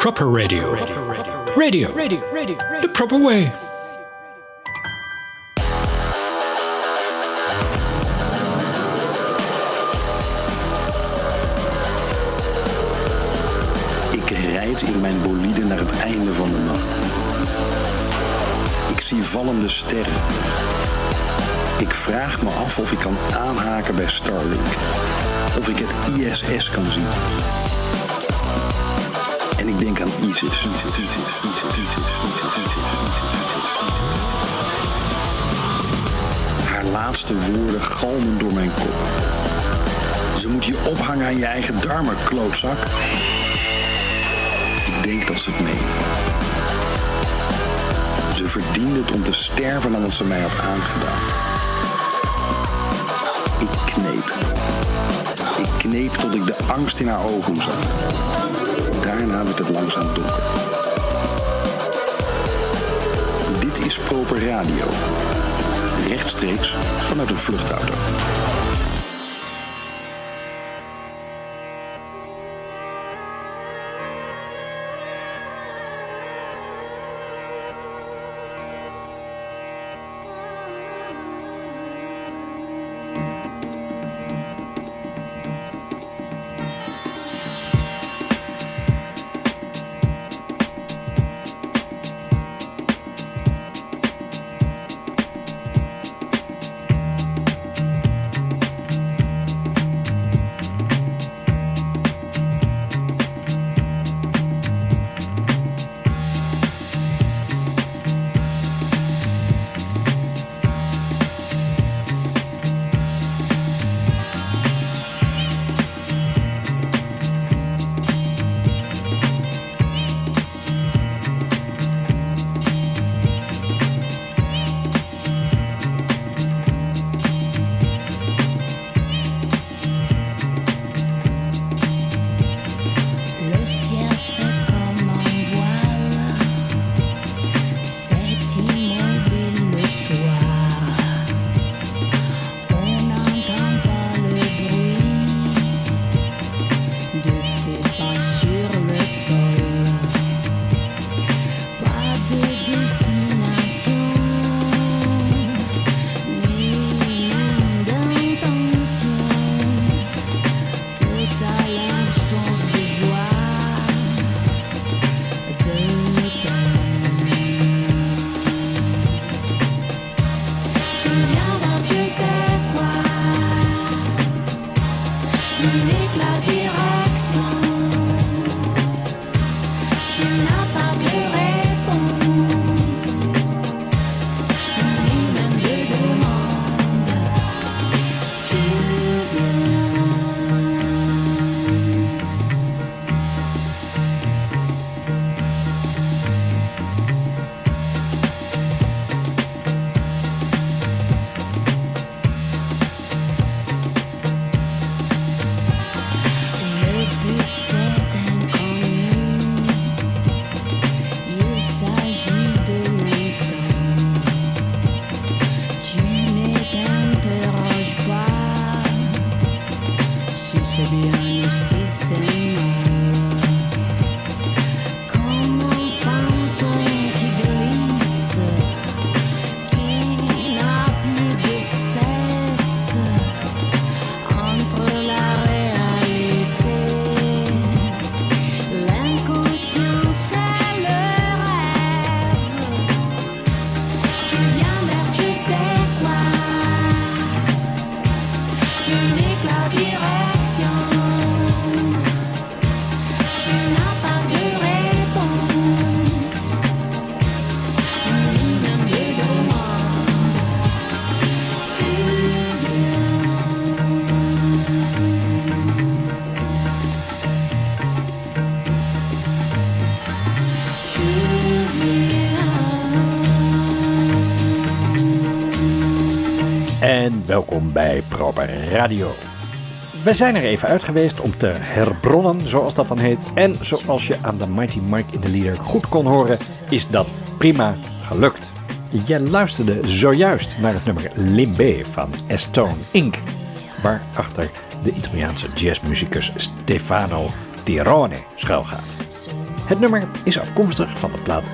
Proper radio. Radio. The proper way. Ik rijd in mijn bolide naar het einde van de nacht. Ik zie vallende sterren. Ik vraag me af of ik kan aanhaken bij Starlink. Of ik het ISS kan zien. En ik denk aan ISIS. Haar laatste woorden galmen door mijn kop. Ze moet je ophangen aan je eigen darmen, klootzak. Ik denk dat ze het meen. Ze verdiende het om te sterven dan wat ze mij had aangedaan. Ik kneep. Ik kneep tot ik de angst in haar ogen zag. Daarna werd het langzaam donker. Dit is Proper Radio. Rechtstreeks vanuit een vluchtauto. Welkom bij Proper Radio. We zijn er even uit geweest om te herbronnen, zoals dat dan heet. En zoals je aan de Mighty Mike in de lieder goed kon horen, is dat prima gelukt. Je luisterde zojuist naar het nummer Limbe van Estone Inc. Waarachter de Italiaanse jazzmuzikus Stefano Tirone schuilgaat. Het nummer is afkomstig van de plaat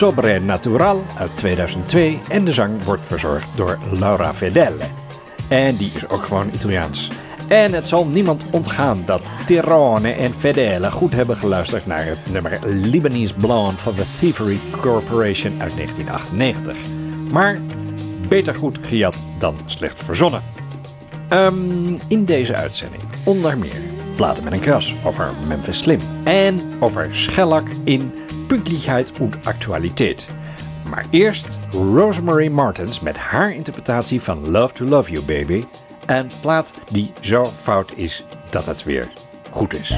Sobrenatural uit 2002 en de zang wordt verzorgd door Laura Fedele. En die is ook gewoon Italiaans. En het zal niemand ontgaan dat Tirone en Fedele goed hebben geluisterd naar het nummer Libanese Blonde van de Thievery Corporation uit 1998. Maar beter goed gejat dan slecht verzonnen. Ehm, in deze uitzending onder meer platen met een kras over Memphis Slim en over Schellak in Pünktlichkeit und Actualiteit. Maar eerst Rosemary Martins met haar interpretatie van Love to Love You Baby. Een plaat die zo fout is dat het weer goed is.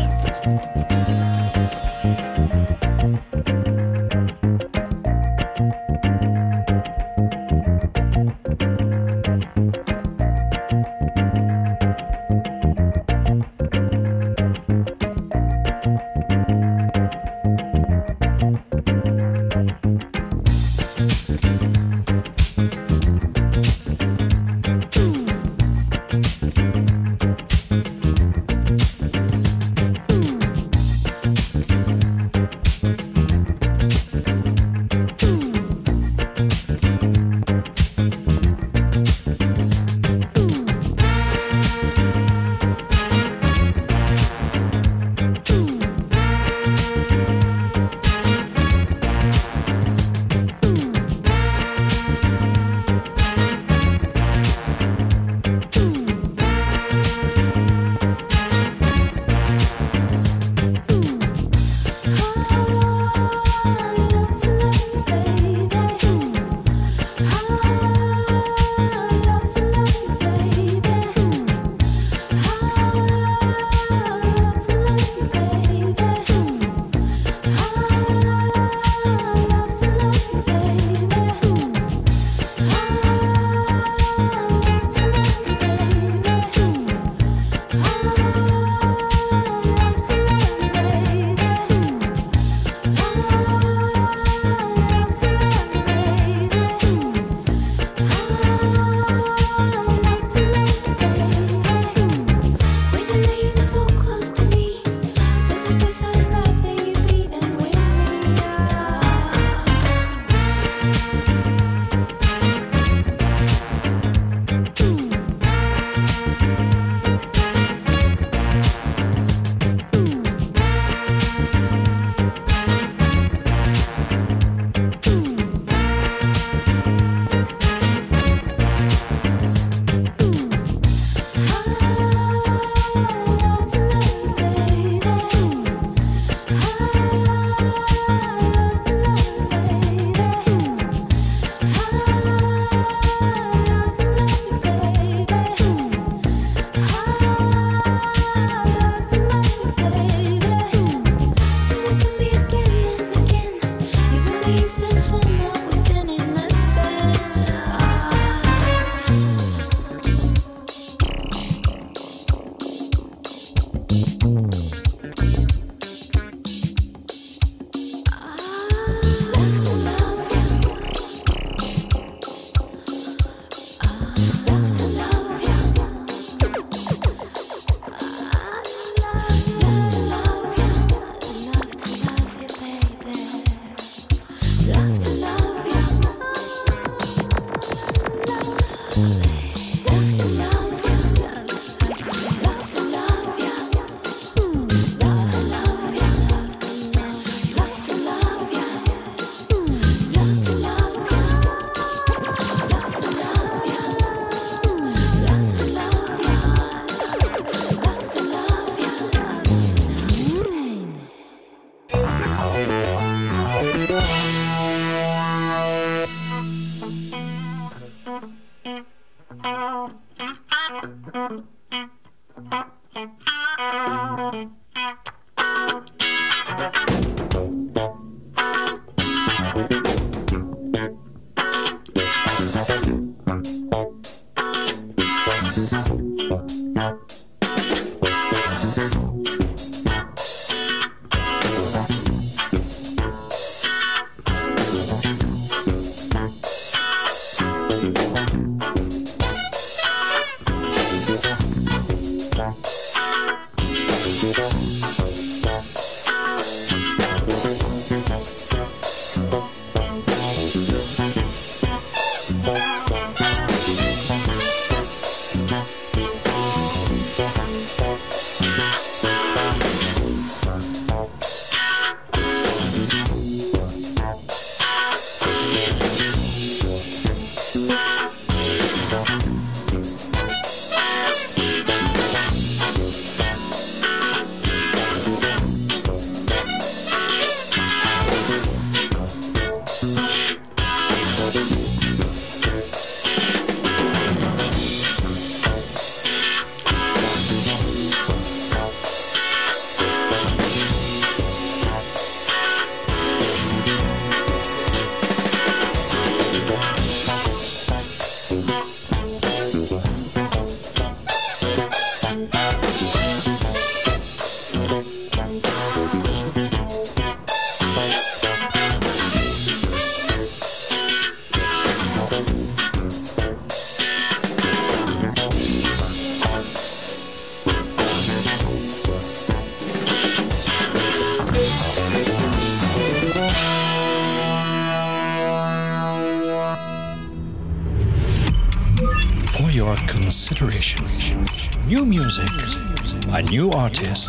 By new artists.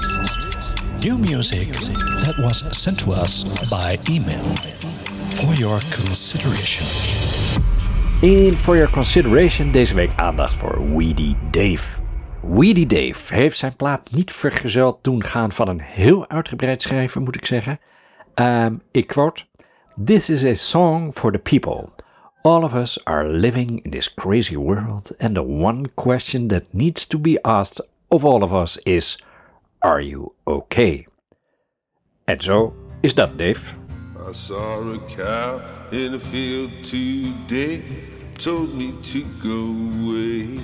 New music that was sent to us by email. For your consideration. In For Your Consideration deze week aandacht voor Weedy Dave. Weedy Dave heeft zijn plaat niet vergezeld doen gaan van een heel uitgebreid schrijven, moet ik zeggen. Um, ik quote: This is a song for the people. All of us are living in this crazy world, and the one question that needs to be asked of all of us is: Are you okay? En zo is dat, Dave. I saw a cow in a field today, told me to go away.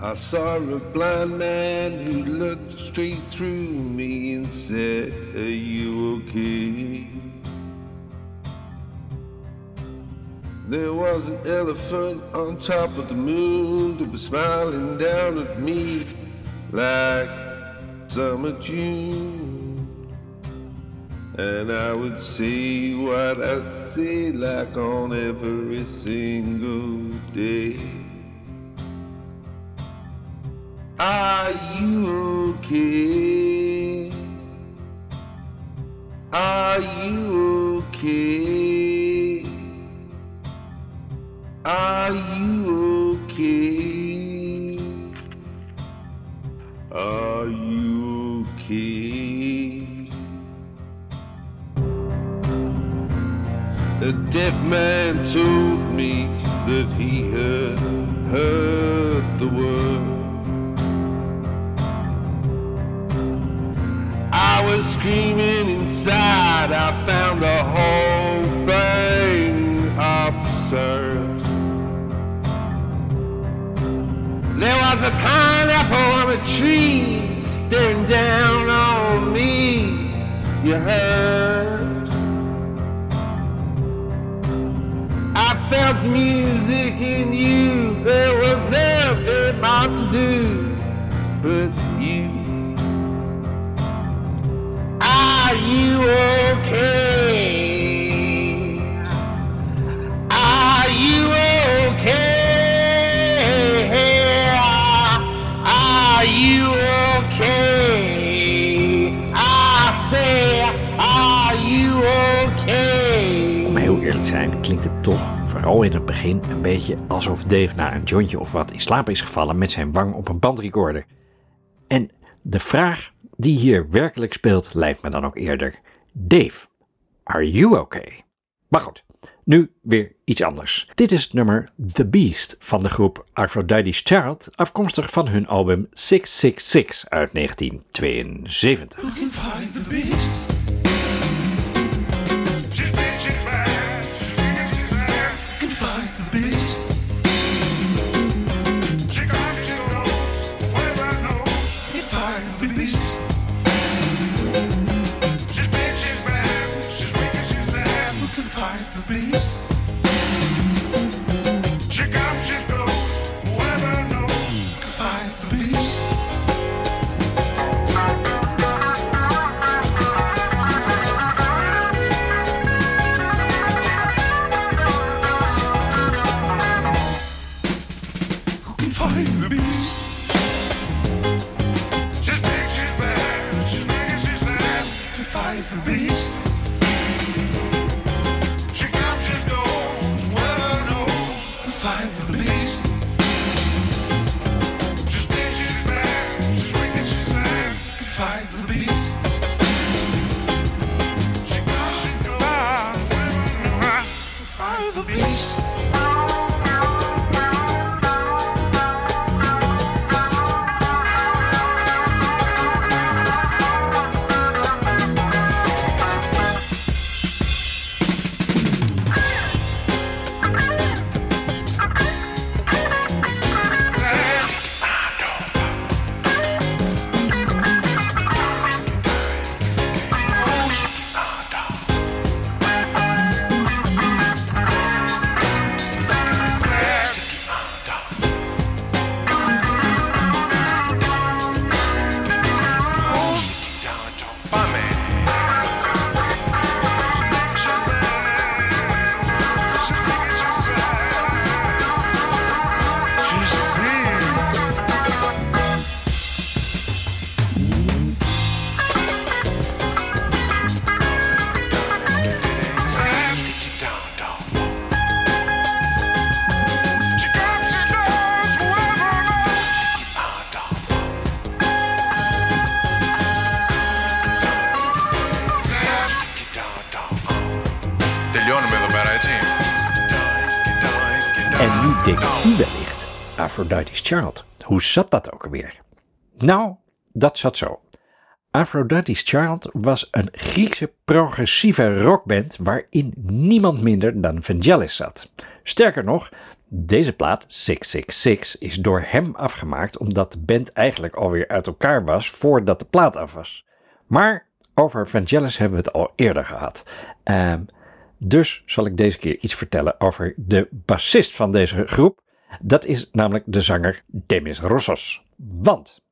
I saw a blind man who looked straight through me and said, Are you okay? There was an elephant on top of the moon that was smiling down at me like summer June. And I would say what I say like on every single day. Are you okay? Are you okay? Are you okay? Are you okay? A deaf man told me that he had heard the word. I was screaming a pineapple on a tree staring down on me. You heard? I felt music in you. There was nothing more to do but you. Are you okay? Vooral in het begin, een beetje alsof Dave na een jointje of wat in slaap is gevallen met zijn wang op een bandrecorder. En de vraag die hier werkelijk speelt, lijkt me dan ook eerder: Dave, are you okay? Maar goed, nu weer iets anders. Dit is het nummer The Beast van de groep Aphrodite's Child, afkomstig van hun album 666 uit 1972. Aphrodite's Child. Hoe zat dat ook alweer? Nou, dat zat zo. Aphrodite's Child was een Griekse progressieve rockband waarin niemand minder dan Vangelis zat. Sterker nog, deze plaat 666 is door hem afgemaakt omdat de band eigenlijk alweer uit elkaar was voordat de plaat af was. Maar over Vangelis hebben we het al eerder gehad. Ehm, dus zal ik deze keer iets vertellen over de bassist van deze groep. Dat is namelijk de zanger Demis Roussos. Want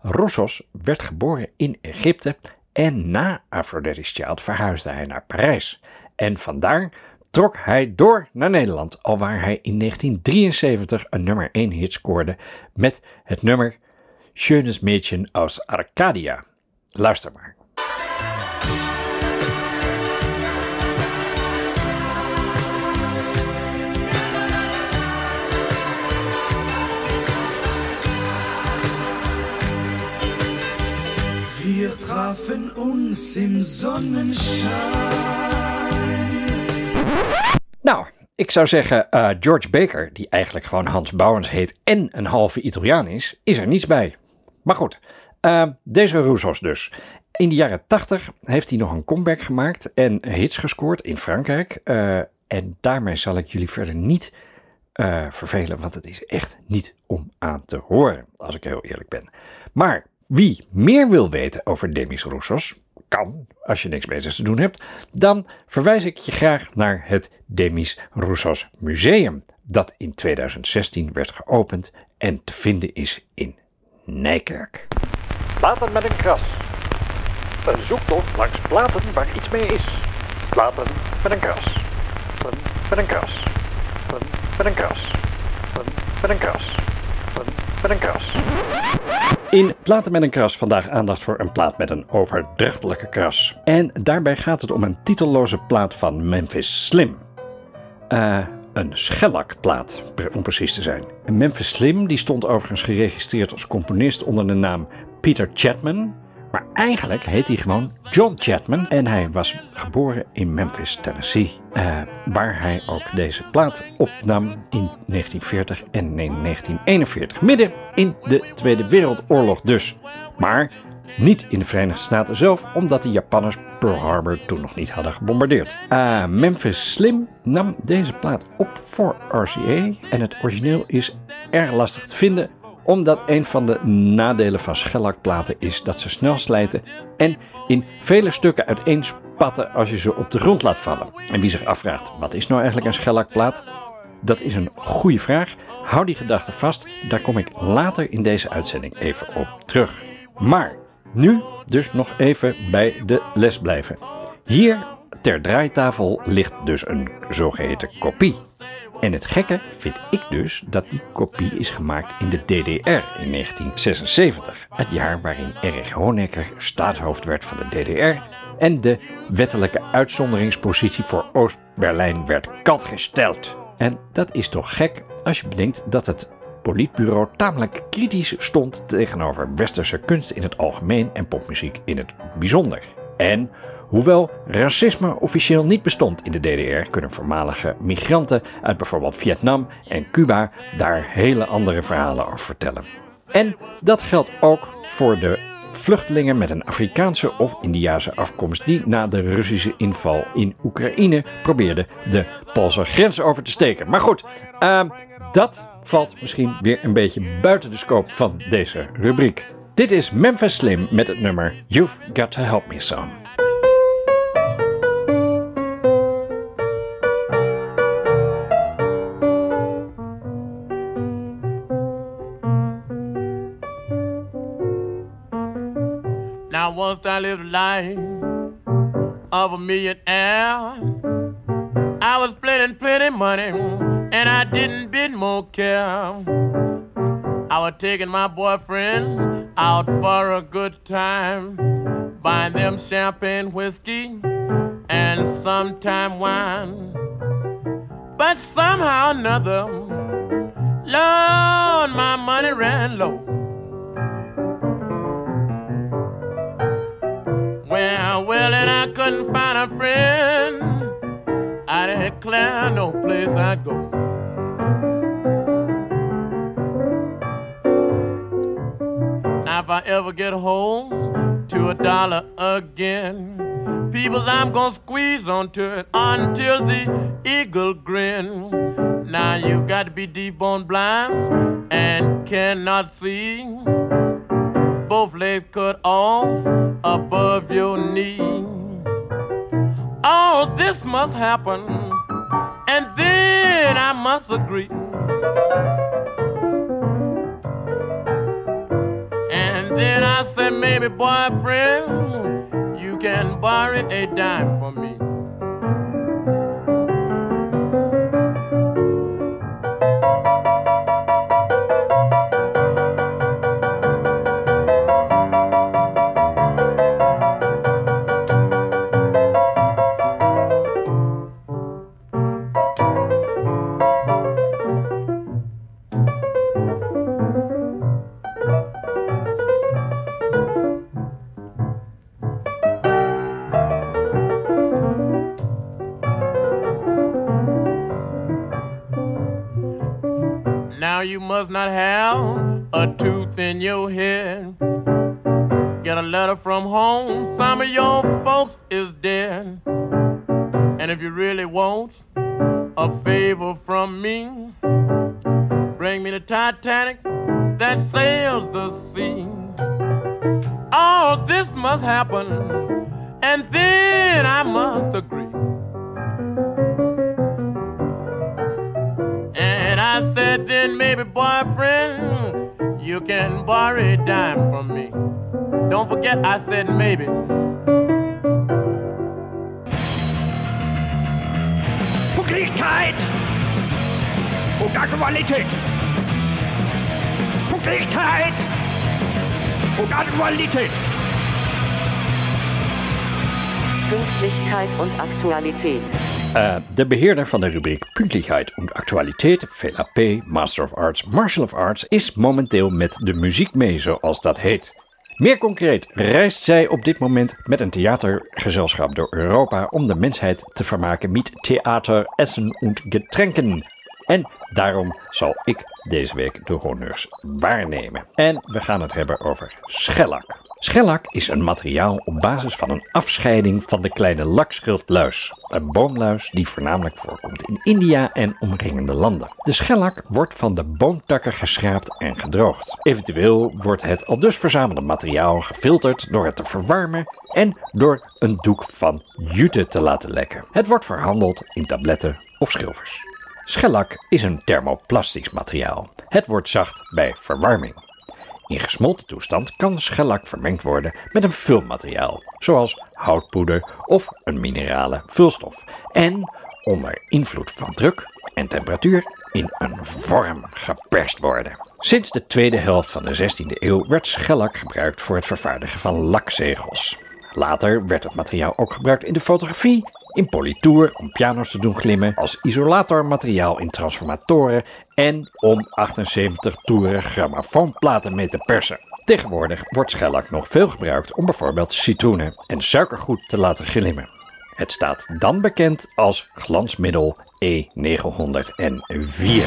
Roussos werd geboren in Egypte en na Aphrodite's Child verhuisde hij naar Parijs. En vandaar trok hij door naar Nederland, alwaar hij in 1973 een nummer 1 hit scoorde met het nummer Schönes Mädchen aus Arcadia. Luister maar. Wir trafen uns im Sonnenschein. Nou, ik zou zeggen, eh, George Baker, die eigenlijk gewoon Hans Bouwens heet en een halve Italiaan is, is er niets bij. Maar goed, eh, deze Roussos dus. In de jaren 80 heeft hij nog een comeback gemaakt en hits gescoord in Frankrijk. Eh, en daarmee zal ik jullie verder niet vervelen, want het is echt niet om aan te horen, als ik heel eerlijk ben. Maar wie meer wil weten over Demis Roussos, kan, als je niks beters te doen hebt, dan verwijs ik je graag naar het Demis Roussos Museum, dat in 2016 werd geopend en te vinden is in Nijkerk. Platen met een kras. Een zoektocht langs platen waar iets mee is. Platen met een kras. Platen met een kras. Platen met een kras. Platen met een kras. Met een kras. In Platen met een kras vandaag aandacht voor een plaat met een overdrachtelijke kras. En daarbij gaat het om een titelloze plaat van Memphis Slim. Eh, een schellakplaat, om precies te zijn. Memphis Slim die stond overigens geregistreerd als componist onder de naam Peter Chapman. Maar eigenlijk heet hij gewoon John Chapman en hij was geboren in Memphis, Tennessee. eh, waar hij ook deze plaat opnam in 1940 en in 1941. Midden in de Tweede Wereldoorlog dus. Maar niet in de Verenigde Staten zelf, omdat de Japanners Pearl Harbor toen nog niet hadden gebombardeerd. Eh, Memphis Slim nam deze plaat op voor RCA en het origineel is erg lastig te vinden, omdat een van de nadelen van schellakplaten is dat ze snel slijten en in vele stukken uiteenspatten als je ze op de grond laat vallen. En wie zich afvraagt, wat is nou eigenlijk een schellakplaat? Dat is een goede vraag. Hou die gedachte vast, daar kom ik later in deze uitzending even op terug. Maar nu dus nog even bij de les blijven. Hier ter draaitafel ligt dus een zogeheten kopie. En het gekke vind ik dus dat die kopie is gemaakt in de DDR in 1976. Het jaar waarin Erich Honecker staatshoofd werd van de DDR en de wettelijke uitzonderingspositie voor Oost-Berlijn werd katgesteld. En dat is toch gek als je bedenkt dat het politbureau tamelijk kritisch stond tegenover westerse kunst in het algemeen en popmuziek in het bijzonder. En hoewel racisme officieel niet bestond in de DDR, kunnen voormalige migranten uit bijvoorbeeld Vietnam en Cuba daar hele andere verhalen over vertellen. En dat geldt ook voor de vluchtelingen met een Afrikaanse of Indiase afkomst die na de Russische inval in Oekraïne probeerden de Poolse grens over te steken. Maar goed, ehm, dat valt misschien weer een beetje buiten de scope van deze rubriek. Dit is Memphis Slim met het nummer You've Got to Help Me Son. Once I lived a life of a millionaire. I was plenty, plenty money, and I didn't bid more care. I was taking my boyfriend out for a good time, buying them champagne whiskey and sometime wine. But somehow or another, Lord, my money ran low. Well, well, and I couldn't find a friend. I declare, no place I go. Now, if I ever get home to a dollar again, people, I'm gonna squeeze onto it until the eagle grin. Now, you got to be deep on blind and cannot see. Both legs cut off above your knee. All this must happen, and then I must agree. And then I said, maybe boyfriend, you can borrow a dime you must not have a tooth in your head. Get a letter from home, some of your folks is dead. And if you really want a favor from me, bring me the Titanic that sails the sea. All this must happen, and then I must agree. Said, then maybe, boyfriend, you can borrow a dime from me. Don't forget, I said maybe. Pünktlichkeit und Aktualität. Pünktlichkeit und Aktualität. Pünktlichkeit und Aktualität. Eh, de beheerder van de rubriek Pünktlichkeit und Actualiteit, Vela P., Master of Arts, Martial of Arts, is momenteel met de muziek mee, zoals dat heet. Meer concreet reist zij op dit moment met een theatergezelschap door Europa om de mensheid te vermaken met theater, essen en getränken. En daarom zal ik deze week de honneurs waarnemen. En we gaan het hebben over schellak. Schellak is een materiaal op basis van een afscheiding van de kleine lakschildluis. Een boomluis die voornamelijk voorkomt in India en omringende landen. De schellak wordt van de boomtakken geschraapt en gedroogd. Eventueel wordt het al dus verzamelde materiaal gefilterd door het te verwarmen en door een doek van jute te laten lekken. Het wordt verhandeld in tabletten of schilfers. Schellak is een thermoplastisch materiaal. Het wordt zacht bij verwarming. In gesmolten toestand kan schellak vermengd worden met een vulmateriaal, zoals houtpoeder of een minerale vulstof, en onder invloed van druk en temperatuur in een vorm geperst worden. Sinds de tweede helft van de 16e eeuw werd schellak gebruikt voor het vervaardigen van lakzegels. Later werd het materiaal ook gebruikt in de fotografie, in politoer om piano's te doen glimmen, als isolatormateriaal in transformatoren en om 78 toeren grammofoonplaten mee te persen. Tegenwoordig wordt schellak nog veel gebruikt om bijvoorbeeld citroenen en suikergoed te laten glimmen. Het staat dan bekend als glansmiddel E E904.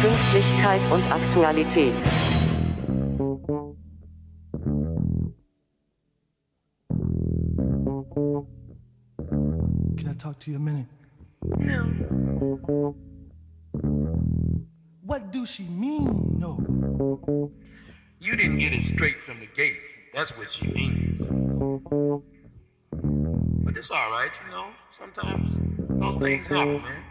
Pünktlichkeit und Aktualität. Can I talk to you a minute? No. What do she mean, no? You didn't get it straight from the gate. That's what she means. But it's all right, you know. Sometimes those things happen, man.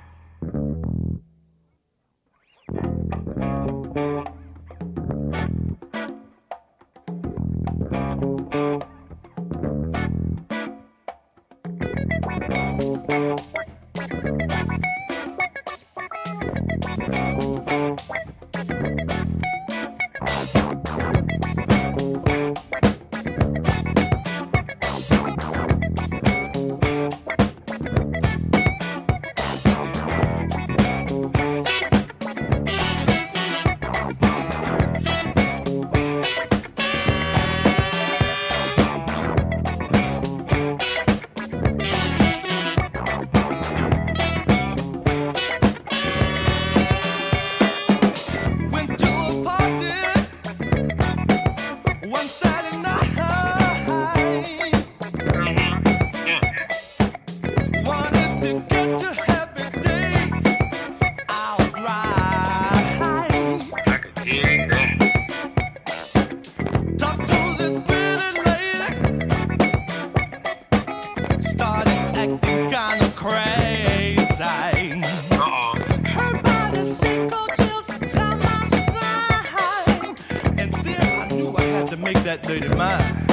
that dirty mind.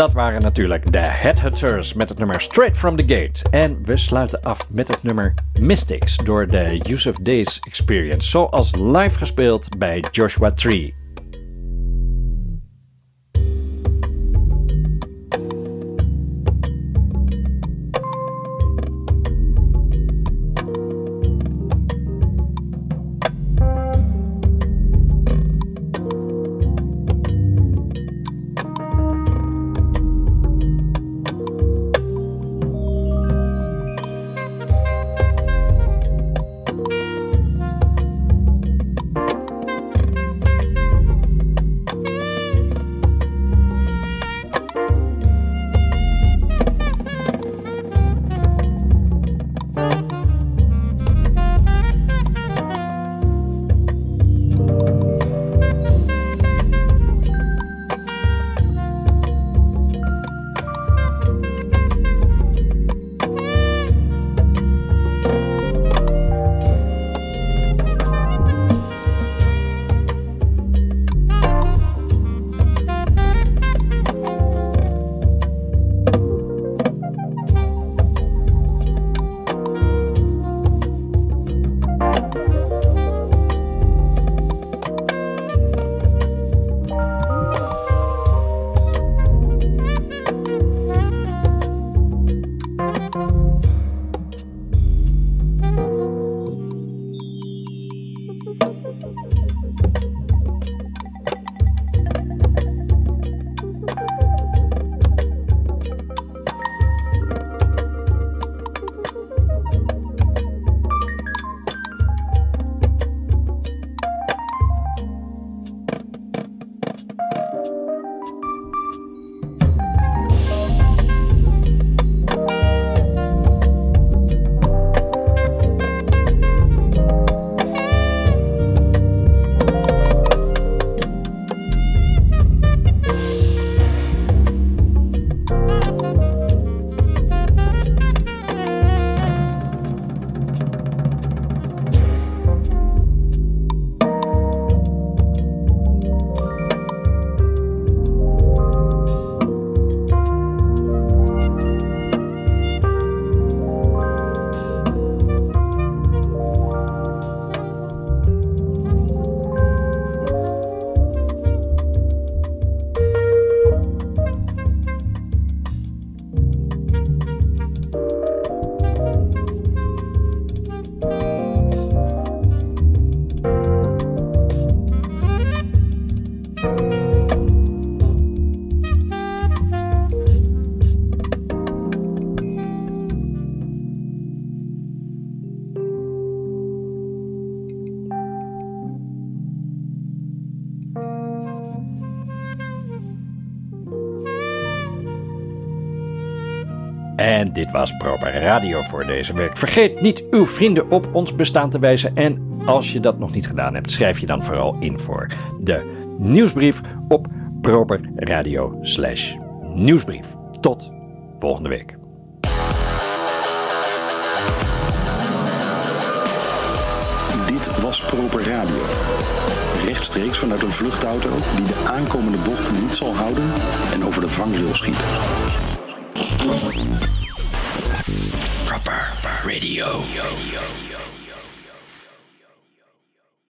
Dat waren natuurlijk de Headhunters met het nummer Straight from the Gate. En we sluiten af met het nummer Mystics door de Yusuf Days Experience, zoals live gespeeld bij Joshua Tree. Was Proper Radio voor deze week. Vergeet niet uw vrienden op ons bestaan te wijzen. En als je dat nog niet gedaan hebt, schrijf je dan vooral in voor de nieuwsbrief op Proper Radio slash nieuwsbrief. Tot volgende week. Dit was Proper Radio. Rechtstreeks vanuit een vluchtauto die de aankomende bochten niet zal houden en over de vangrail schiet. Proper Radio.